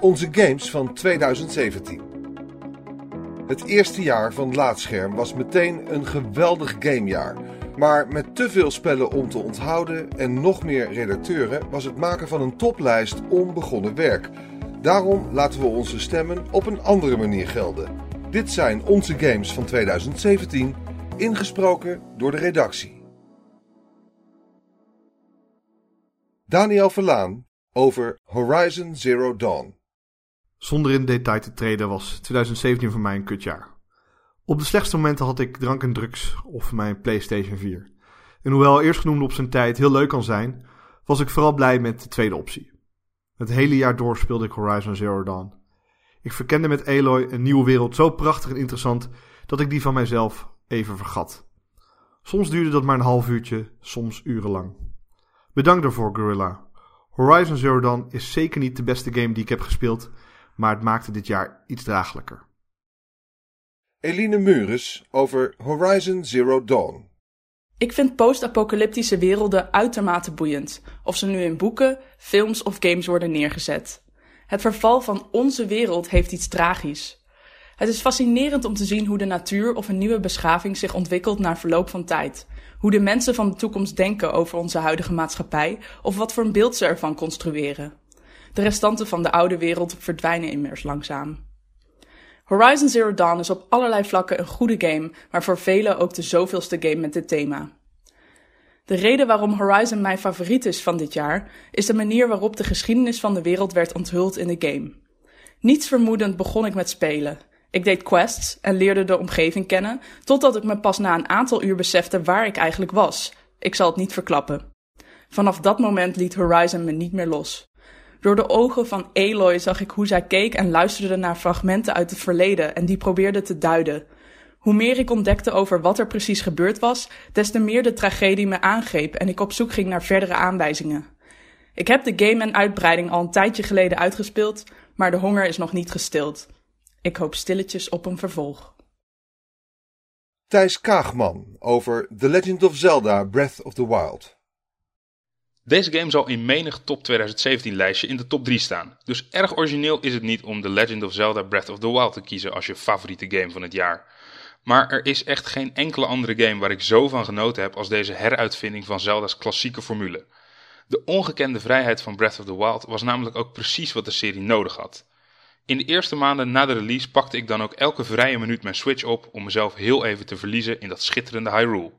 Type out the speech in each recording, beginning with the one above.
Onze games van 2017. Het eerste jaar van Laatscherm was meteen een geweldig gamejaar. Maar met te veel spellen om te onthouden en nog meer redacteuren was het maken van een toplijst onbegonnen werk. Daarom laten we onze stemmen op een andere manier gelden. Dit zijn onze games van 2017, ingesproken door de redactie. Daniel Verlaan over Horizon Zero Dawn. Zonder in detail te treden was 2017 voor mij een kutjaar. Op de slechtste momenten had ik drank en drugs of mijn PlayStation 4. En hoewel eerstgenoemde op zijn tijd heel leuk kan zijn, was ik vooral blij met de tweede optie. Het hele jaar door speelde ik Horizon Zero Dawn. Ik verkende met Aloy een nieuwe wereld zo prachtig en interessant dat ik die van mijzelf even vergat. Soms duurde dat maar een half uurtje, soms urenlang. Bedankt daarvoor, Gorilla. Horizon Zero Dawn is zeker niet de beste game die ik heb gespeeld, maar het maakte dit jaar iets draaglijker. Eline Mures over Horizon Zero Dawn. Ik vind post-apocalyptische werelden uitermate boeiend, of ze nu in boeken, films of games worden neergezet. Het verval van onze wereld heeft iets tragisch. Het is fascinerend om te zien hoe de natuur of een nieuwe beschaving zich ontwikkelt na verloop van tijd. Hoe de mensen van de toekomst denken over onze huidige maatschappij of wat voor een beeld ze ervan construeren. De restanten van de oude wereld verdwijnen immers langzaam. Horizon Zero Dawn is op allerlei vlakken een goede game, maar voor velen ook de zoveelste game met dit thema. De reden waarom Horizon mijn favoriet is van dit jaar, is de manier waarop de geschiedenis van de wereld werd onthuld in de game. Niets vermoedend begon ik met spelen. Ik deed quests en leerde de omgeving kennen, totdat ik me pas na een aantal uur besefte waar ik eigenlijk was. Ik zal het niet verklappen. Vanaf dat moment liet Horizon me niet meer los. Door de ogen van Aloy zag ik hoe zij keek en luisterde naar fragmenten uit het verleden en die probeerde te duiden. Hoe meer ik ontdekte over wat er precies gebeurd was, des te meer de tragedie me aangreep en ik op zoek ging naar verdere aanwijzingen. Ik heb de game en uitbreiding al een tijdje geleden uitgespeeld, maar de honger is nog niet gestild. Ik hoop stilletjes op een vervolg. Thijs Kaagman over The Legend of Zelda Breath of the Wild. Deze game zal in menig top 2017 lijstje in de top 3 staan. Dus erg origineel is het niet om The Legend of Zelda Breath of the Wild te kiezen als je favoriete game van het jaar. Maar er is echt geen enkele andere game waar ik zo van genoten heb als deze heruitvinding van Zelda's klassieke formule. De ongekende vrijheid van Breath of the Wild was namelijk ook precies wat de serie nodig had. In de eerste maanden na de release pakte ik dan ook elke vrije minuut mijn Switch op om mezelf heel even te verliezen in dat schitterende Hyrule.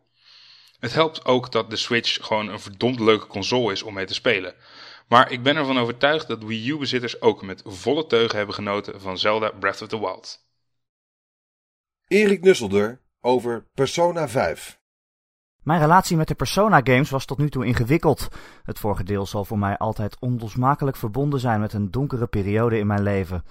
Het helpt ook dat de Switch gewoon een verdomd leuke console is om mee te spelen. Maar ik ben ervan overtuigd dat Wii U-bezitters ook met volle teugen hebben genoten van Zelda Breath of the Wild. Erik Nusselder over Persona 5. Mijn relatie met de Persona games was tot nu toe ingewikkeld. Het vorige deel zal voor mij altijd onlosmakelijk verbonden zijn met een donkere periode in mijn leven.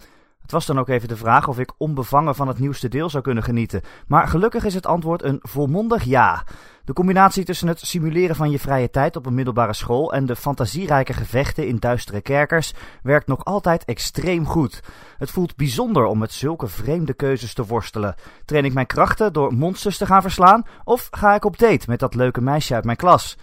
Het was dan ook even de vraag of ik onbevangen van het nieuwste deel zou kunnen genieten. Maar gelukkig is het antwoord een volmondig ja. De combinatie tussen het simuleren van je vrije tijd op een middelbare school en de fantasierijke gevechten in duistere kerkers werkt nog altijd extreem goed. Het voelt bijzonder om met zulke vreemde keuzes te worstelen. Train ik mijn krachten door monsters te gaan verslaan of ga ik op date met dat leuke meisje uit mijn klas?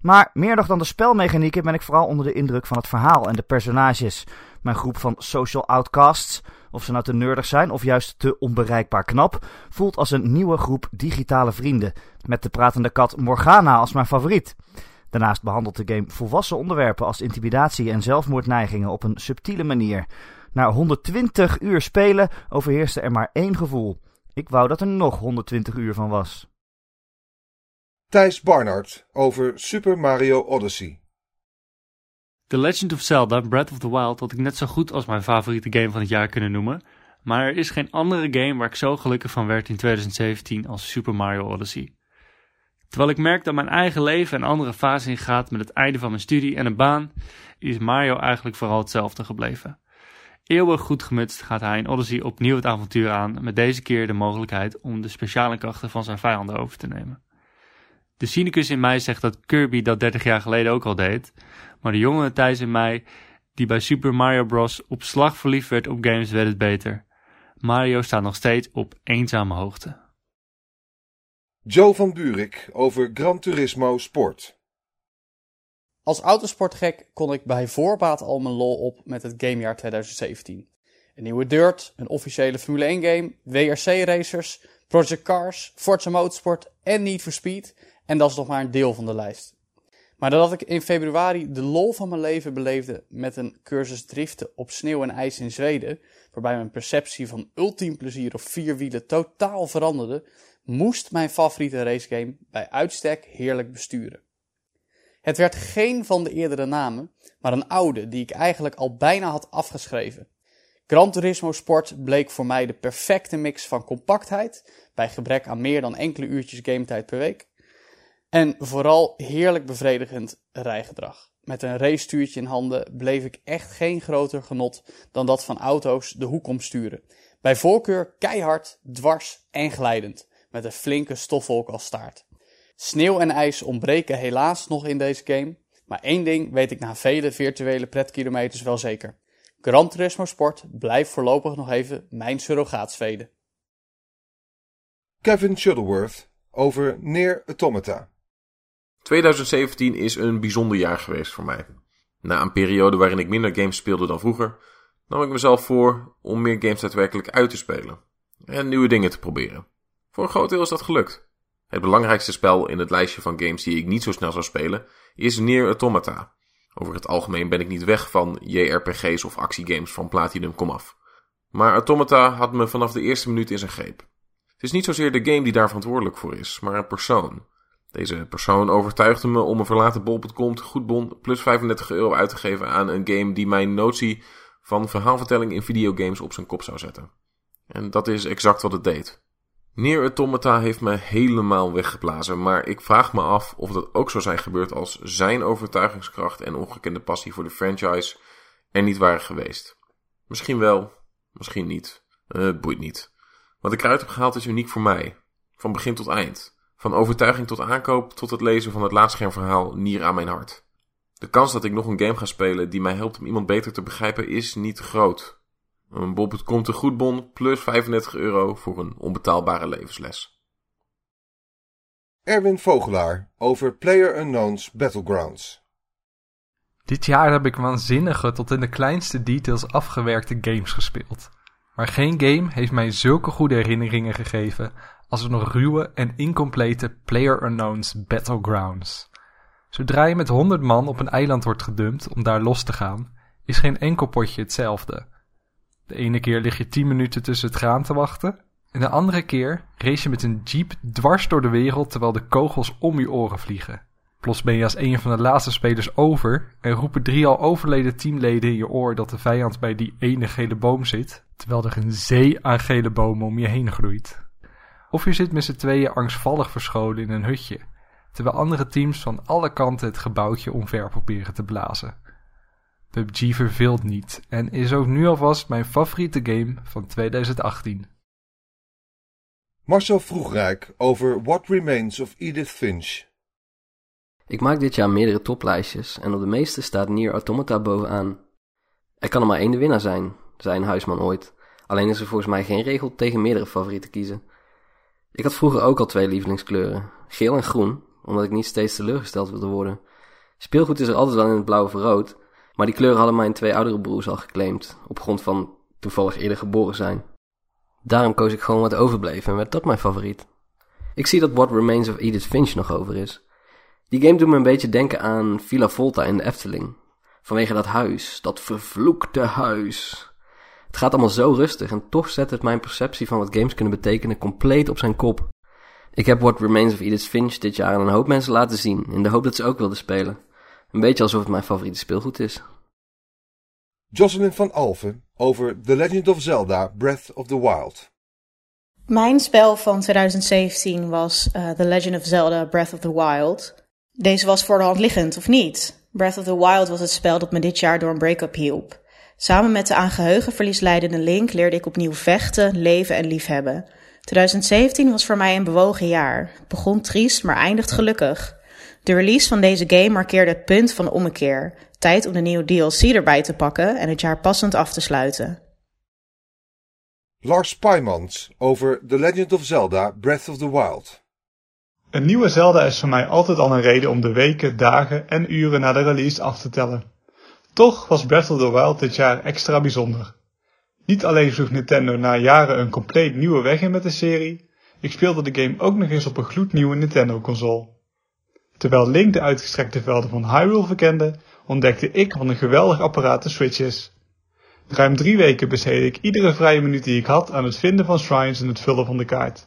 Maar meer nog dan de spelmechanieken ben ik vooral onder de indruk van het verhaal en de personages. Mijn groep van social outcasts, of ze nou te nerdig zijn of juist te onbereikbaar knap, voelt als een nieuwe groep digitale vrienden. Met de pratende kat Morgana als mijn favoriet. Daarnaast behandelt de game volwassen onderwerpen als intimidatie en zelfmoordneigingen op een subtiele manier. Na 120 uur spelen overheerste er maar één gevoel. Ik wou dat er nog 120 uur van was. Thijs Barnard over Super Mario Odyssey. The Legend of Zelda Breath of the Wild had ik net zo goed als mijn favoriete game van het jaar kunnen noemen. Maar er is geen andere game waar ik zo gelukkig van werd in 2017 als Super Mario Odyssey. Terwijl ik merk dat mijn eigen leven een andere fase ingaat met het einde van mijn studie en een baan, is Mario eigenlijk vooral hetzelfde gebleven. Eeuwig goed gemutst gaat hij in Odyssey opnieuw het avontuur aan, met deze keer de mogelijkheid om de speciale krachten van zijn vijanden over te nemen. De cynicus in mij zegt dat Kirby dat 30 jaar geleden ook al deed, maar de jonge Thijs in mij, die bij Super Mario Bros. op slag verliefd werd op games, werd het beter. Mario staat nog steeds op eenzame hoogte. Joe van Buurik over Gran Turismo Sport. Als autosportgek kon ik bij voorbaat al mijn lol op met het gamejaar 2017. Een nieuwe Dirt, een officiële Formule 1 game, WRC racers, Project Cars, Forza Motorsport en Need for Speed. En dat is nog maar een deel van de lijst. Maar nadat ik in februari de lol van mijn leven beleefde met een cursus driften op sneeuw en ijs in Zweden, waarbij mijn perceptie van ultiem plezier op vier wielen totaal veranderde, moest mijn favoriete racegame bij uitstek heerlijk besturen. Het werd geen van de eerdere namen, maar een oude die ik eigenlijk al bijna had afgeschreven. Gran Turismo Sport bleek voor mij de perfecte mix van compactheid, bij gebrek aan meer dan enkele uurtjes gametijd per week, en vooral heerlijk bevredigend rijgedrag. Met een racestuurtje in handen bleef ik echt geen groter genot dan dat van auto's de hoek omsturen. Bij voorkeur keihard, dwars en glijdend, met een flinke stofwolk als staart. Sneeuw en ijs ontbreken helaas nog in deze game, maar één ding weet ik na vele virtuele pretkilometers wel zeker. Gran Turismo Sport blijft voorlopig nog even mijn surrogaatsvede. Kevin Shuttleworth over Near Automata. 2017 is een bijzonder jaar geweest voor mij. Na een periode waarin ik minder games speelde dan vroeger, nam ik mezelf voor om meer games daadwerkelijk uit te spelen en nieuwe dingen te proberen. Voor een groot deel is dat gelukt. Het belangrijkste spel in het lijstje van games die ik niet zo snel zou spelen is Near Automata. Over het algemeen ben ik niet weg van JRPG's of actiegames van Platinum komaf. Maar Automata had me vanaf de eerste minuut in zijn greep. Het is niet zozeer de game die daar verantwoordelijk voor is, maar een persoon. Deze persoon overtuigde me om een verlaten bol.com goedbon plus 35 euro uit te geven aan een game die mijn notie van verhaalvertelling in videogames op zijn kop zou zetten. En dat is exact wat het deed. Neer Automata heeft me helemaal weggeblazen, maar ik vraag me af of dat ook zou zijn gebeurd als zijn overtuigingskracht en ongekende passie voor de franchise er niet waren geweest. Misschien wel, misschien niet. Uh, boeit niet. Wat ik eruit heb gehaald is uniek voor mij. Van begin tot eind. Van overtuiging tot aankoop tot het lezen van het laatschermverhaal Nier aan mijn hart. De kans dat ik nog een game ga spelen die mij helpt om iemand beter te begrijpen is niet groot. Een bol.com te goedbon plus 35 euro voor een onbetaalbare levensles. Erwin Vogelaar over Player Unknown's Battlegrounds. Dit jaar heb ik waanzinnige tot in de kleinste details afgewerkte games gespeeld. Maar geen game heeft mij zulke goede herinneringen gegeven als een ruwe en incomplete Player Unknown's Battlegrounds. Zodra je met 100 man op een eiland wordt gedumpt om daar los te gaan, is geen enkel potje hetzelfde. De ene keer lig je 10 minuten tussen het graan te wachten. En de andere keer race je met een jeep dwars door de wereld terwijl de kogels om je oren vliegen. Plots ben je als een van de laatste spelers over en roepen drie al overleden teamleden in je oor dat de vijand bij die ene gele boom zit, terwijl er een zee aan gele bomen om je heen groeit. Of je zit met z'n tweeën angstvallig verscholen in een hutje, terwijl andere teams van alle kanten het gebouwtje omver proberen te blazen. PUBG verveelt niet en is ook nu alvast mijn favoriete game van 2018. Marcel Vroegrijk over What Remains of Edith Finch. Ik maak dit jaar meerdere toplijstjes en op de meeste staat Nier Automata bovenaan. Er kan er maar één de winnaar zijn, zei een huisman ooit. Alleen is er volgens mij geen regel tegen meerdere favorieten kiezen. Ik had vroeger ook al twee lievelingskleuren, geel en groen, omdat ik niet steeds teleurgesteld wilde worden. Speelgoed is er altijd wel in het blauw of rood, maar die kleuren hadden mijn twee oudere broers al geclaimd, op grond van toevallig eerder geboren zijn. Daarom koos ik gewoon wat overbleef en werd dat mijn favoriet. Ik zie dat What Remains of Edith Finch nog over is. Die game doet me een beetje denken aan Villa Volta in de Efteling. Vanwege dat huis, dat vervloekte huis. Het gaat allemaal zo rustig en toch zet het mijn perceptie van wat games kunnen betekenen compleet op zijn kop. Ik heb What Remains of Edith Finch dit jaar aan een hoop mensen laten zien, in de hoop dat ze ook wilden spelen. Een beetje alsof het mijn favoriete speelgoed is. Jocelyn van Alphen over The Legend of Zelda Breath of the Wild. Mijn spel van 2017 was uh, The Legend of Zelda Breath of the Wild. Deze was voor de hand liggend, of niet? Breath of the Wild was het spel dat me dit jaar door een break-up hielp. Samen met de aan geheugenverlies leidende Link leerde ik opnieuw vechten, leven en liefhebben. 2017 was voor mij een bewogen jaar. Het begon triest, maar eindigt gelukkig. De release van deze game markeerde het punt van de ommekeer. Tijd om de nieuwe DLC erbij te pakken en het jaar passend af te sluiten. Lars Paimans over The Legend of Zelda Breath of the Wild. Een nieuwe Zelda is voor mij altijd al een reden om de weken, dagen en uren na de release af te tellen. Toch was Breath of the Wild dit jaar extra bijzonder. Niet alleen sloeg Nintendo na jaren een compleet nieuwe weg in met de serie, ik speelde de game ook nog eens op een gloednieuwe Nintendo-console. Terwijl Link de uitgestrekte velden van Hyrule verkende, ontdekte ik wat een geweldig apparaat de Switch is. Ruim drie weken besteedde ik iedere vrije minuut die ik had aan het vinden van shrines en het vullen van de kaart.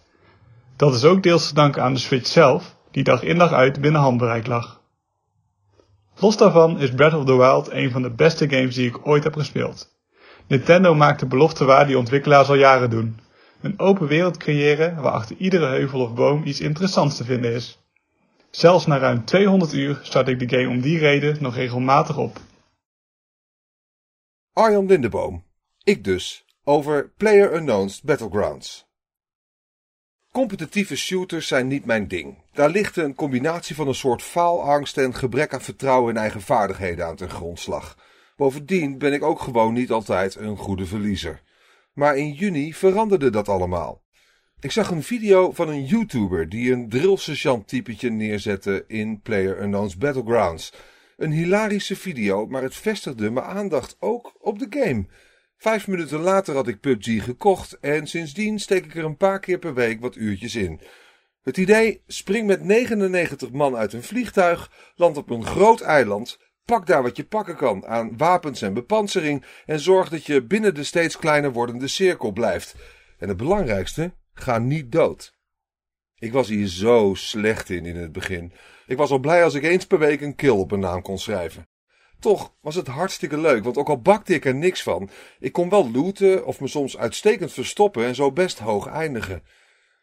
Dat is ook deels te danken aan de Switch zelf, die dag in dag uit binnen handbereik lag. Los daarvan is Breath of the Wild een van de beste games die ik ooit heb gespeeld. Nintendo maakt de belofte waar die ontwikkelaars al jaren doen. Een open wereld creëren waar achter iedere heuvel of boom iets interessants te vinden is. Zelfs na ruim 200 uur start ik de game om die reden nog regelmatig op. Arjan Lindeboom. Ik dus. Over Player Unknown's Battlegrounds. Competitieve shooters zijn niet mijn ding. Daar ligt een combinatie van een soort faalangst en gebrek aan vertrouwen in eigen vaardigheden aan ten grondslag. Bovendien ben ik ook gewoon niet altijd een goede verliezer. Maar in juni veranderde dat allemaal. Ik zag een video van een YouTuber die een drill typetje neerzette in Player Unknown's Battlegrounds. Een hilarische video, maar het vestigde mijn aandacht ook op de game. Vijf minuten later had ik PUBG gekocht en sindsdien steek ik er een paar keer per week wat uurtjes in. Het idee: spring met 99 man uit een vliegtuig, land op een groot eiland, pak daar wat je pakken kan aan wapens en bepansering en zorg dat je binnen de steeds kleiner wordende cirkel blijft. En het belangrijkste: ga niet dood. Ik was hier zo slecht in in het begin. Ik was al blij als ik eens per week een kill op een naam kon schrijven. Toch was het hartstikke leuk, want ook al bakte ik er niks van, ik kon wel looten of me soms uitstekend verstoppen en zo best hoog eindigen.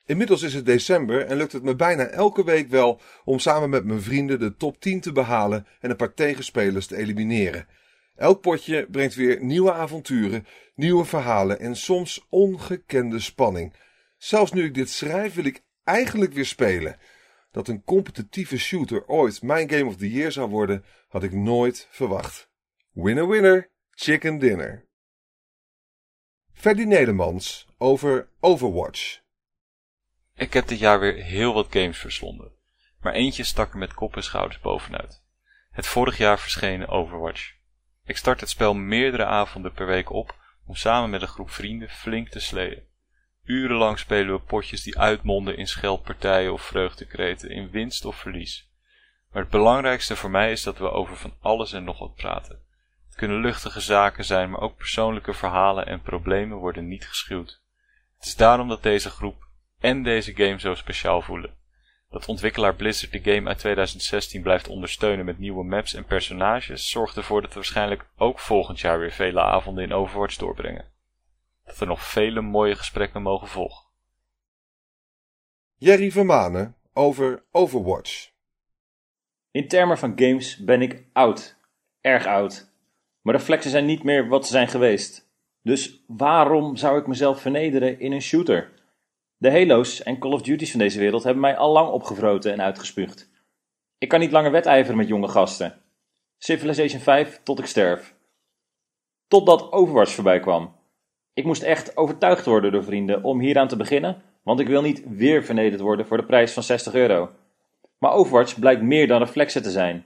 Inmiddels is het december en lukt het me bijna elke week wel om samen met mijn vrienden de top 10 te behalen en een paar tegenspelers te elimineren. Elk potje brengt weer nieuwe avonturen, nieuwe verhalen en soms ongekende spanning. Zelfs nu ik dit schrijf wil ik eigenlijk weer spelen. Dat een competitieve shooter ooit mijn Game of the Year zou worden, had ik nooit verwacht. Winner winner, chicken dinner. Ferdy Nedermans over Overwatch. Ik heb dit jaar weer heel wat games verslonden, maar eentje stak er met kop en schouders bovenuit. Het vorig jaar verschenen Overwatch. Ik start het spel meerdere avonden per week op om samen met een groep vrienden flink te sleeën. Urenlang spelen we potjes die uitmonden in scheldpartijen of vreugdekreten, in winst of verlies. Maar het belangrijkste voor mij is dat we over van alles en nog wat praten. Het kunnen luchtige zaken zijn, maar ook persoonlijke verhalen en problemen worden niet geschuwd. Het is daarom dat deze groep en deze game zo speciaal voelen. Dat ontwikkelaar Blizzard de game uit 2016 blijft ondersteunen met nieuwe maps en personages zorgt ervoor dat we waarschijnlijk ook volgend jaar weer vele avonden in Overwatch doorbrengen dat er nog vele mooie gesprekken mogen volgen. Jerry Vermanen over Overwatch. In termen van games ben ik oud. Erg oud. Mijn reflexen zijn niet meer wat ze zijn geweest. Dus waarom zou ik mezelf vernederen in een shooter? De Halo's en Call of Duty's van deze wereld hebben mij al lang opgevroten en uitgespuugd. Ik kan niet langer wedijveren met jonge gasten. Civilization 5 tot ik sterf. Totdat Overwatch voorbij kwam. Ik moest echt overtuigd worden door vrienden om hieraan te beginnen, want ik wil niet weer vernederd worden voor de prijs van 60 euro. Maar Overwatch blijkt meer dan reflexen te zijn.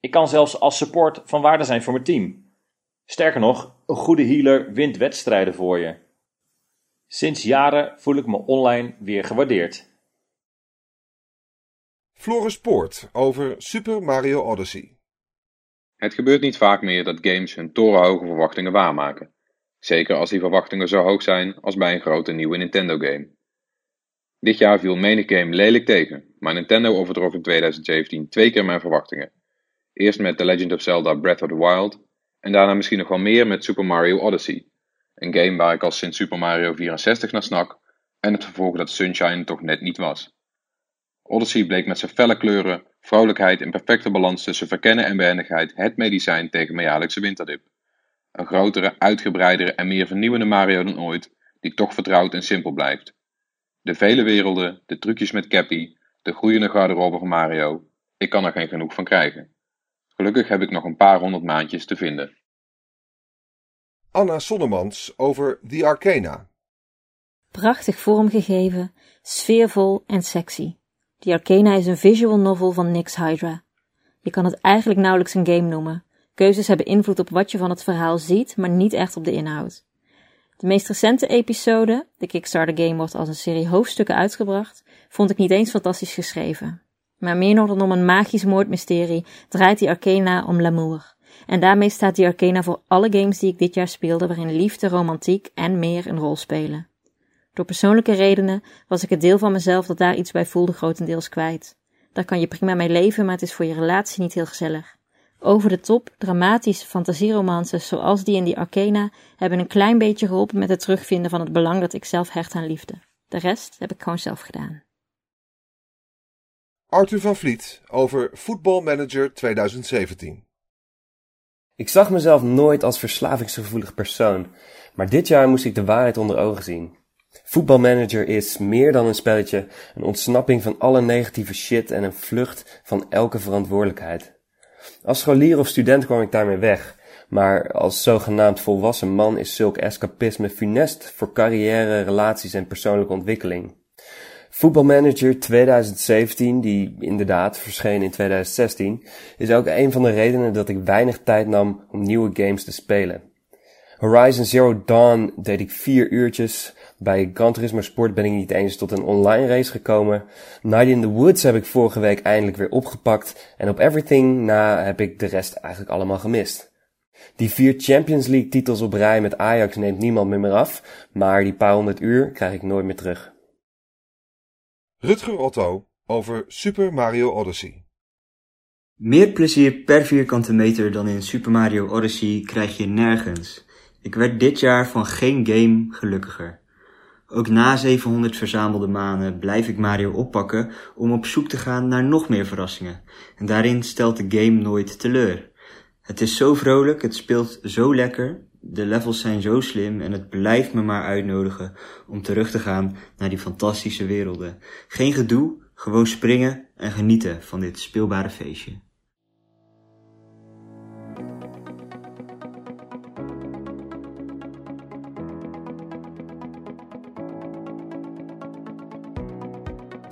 Ik kan zelfs als support van waarde zijn voor mijn team. Sterker nog, een goede healer wint wedstrijden voor je. Sinds jaren voel ik me online weer gewaardeerd. Floris Poort over Super Mario Odyssey. Het gebeurt niet vaak meer dat games hun torenhoge verwachtingen waarmaken. Zeker als die verwachtingen zo hoog zijn als bij een grote nieuwe Nintendo game. Dit jaar viel menig game lelijk tegen, maar Nintendo overdroeg in 2017 twee keer mijn verwachtingen. Eerst met The Legend of Zelda Breath of the Wild en daarna misschien nog wel meer met Super Mario Odyssey. Een game waar ik al sinds Super Mario 64 naar snak en het vervolg dat Sunshine toch net niet was. Odyssey bleek met zijn felle kleuren, vrolijkheid en perfecte balans tussen verkennen en behendigheid het medicijn tegen mijn jaarlijkse winterdip. Een grotere, uitgebreidere en meer vernieuwende Mario dan ooit, die toch vertrouwd en simpel blijft. De vele werelden, de trucjes met Cappy, de groeiende garderobe van Mario, ik kan er geen genoeg van krijgen. Gelukkig heb ik nog een paar honderd maandjes te vinden. Anna Sonnemans over The Arcana. Prachtig vormgegeven, sfeervol en sexy. The Arcana is een visual novel van Nix Hydra. Je kan het eigenlijk nauwelijks een game noemen. Keuzes hebben invloed op wat je van het verhaal ziet, maar niet echt op de inhoud. De meest recente episode, de Kickstarter game wordt als een serie hoofdstukken uitgebracht, vond ik niet eens fantastisch geschreven. Maar meer nog dan om een magisch moordmysterie draait die Arcana om l'amour. En daarmee staat die Arcana voor alle games die ik dit jaar speelde waarin liefde, romantiek en meer een rol spelen. Door persoonlijke redenen was ik het deel van mezelf dat daar iets bij voelde grotendeels kwijt. Daar kan je prima mee leven, maar het is voor je relatie niet heel gezellig. Over de top, dramatische fantasieromances zoals die in die Arcana hebben een klein beetje geholpen met het terugvinden van het belang dat ik zelf hecht aan liefde. De rest heb ik gewoon zelf gedaan. Arthur van Vliet over Football Manager 2017. Ik zag mezelf nooit als verslavingsgevoelig persoon, maar dit jaar moest ik de waarheid onder ogen zien. Voetbalmanager is meer dan een spelletje, een ontsnapping van alle negatieve shit en een vlucht van elke verantwoordelijkheid. Als scholier of student kwam ik daarmee weg, maar als zogenaamd volwassen man is zulk escapisme funest voor carrière, relaties en persoonlijke ontwikkeling. Voetbalmanager 2017, die inderdaad verscheen in 2016, is ook een van de redenen dat ik weinig tijd nam om nieuwe games te spelen. Horizon Zero Dawn deed ik vier uurtjes, bij Gran Turismo Sport ben ik niet eens tot een online race gekomen. Night in the Woods heb ik vorige week eindelijk weer opgepakt. En op Everything na heb ik de rest eigenlijk allemaal gemist. Die vier Champions League titels op rij met Ajax neemt niemand meer, meer af. Maar die paar honderd uur krijg ik nooit meer terug. Rutger Otto over Super Mario Odyssey. Meer plezier per vierkante meter dan in Super Mario Odyssey krijg je nergens. Ik werd dit jaar van geen game gelukkiger. Ook na 700 verzamelde manen blijf ik Mario oppakken om op zoek te gaan naar nog meer verrassingen. En daarin stelt de game nooit teleur. Het is zo vrolijk, het speelt zo lekker, de levels zijn zo slim en het blijft me maar uitnodigen om terug te gaan naar die fantastische werelden. Geen gedoe, gewoon springen en genieten van dit speelbare feestje.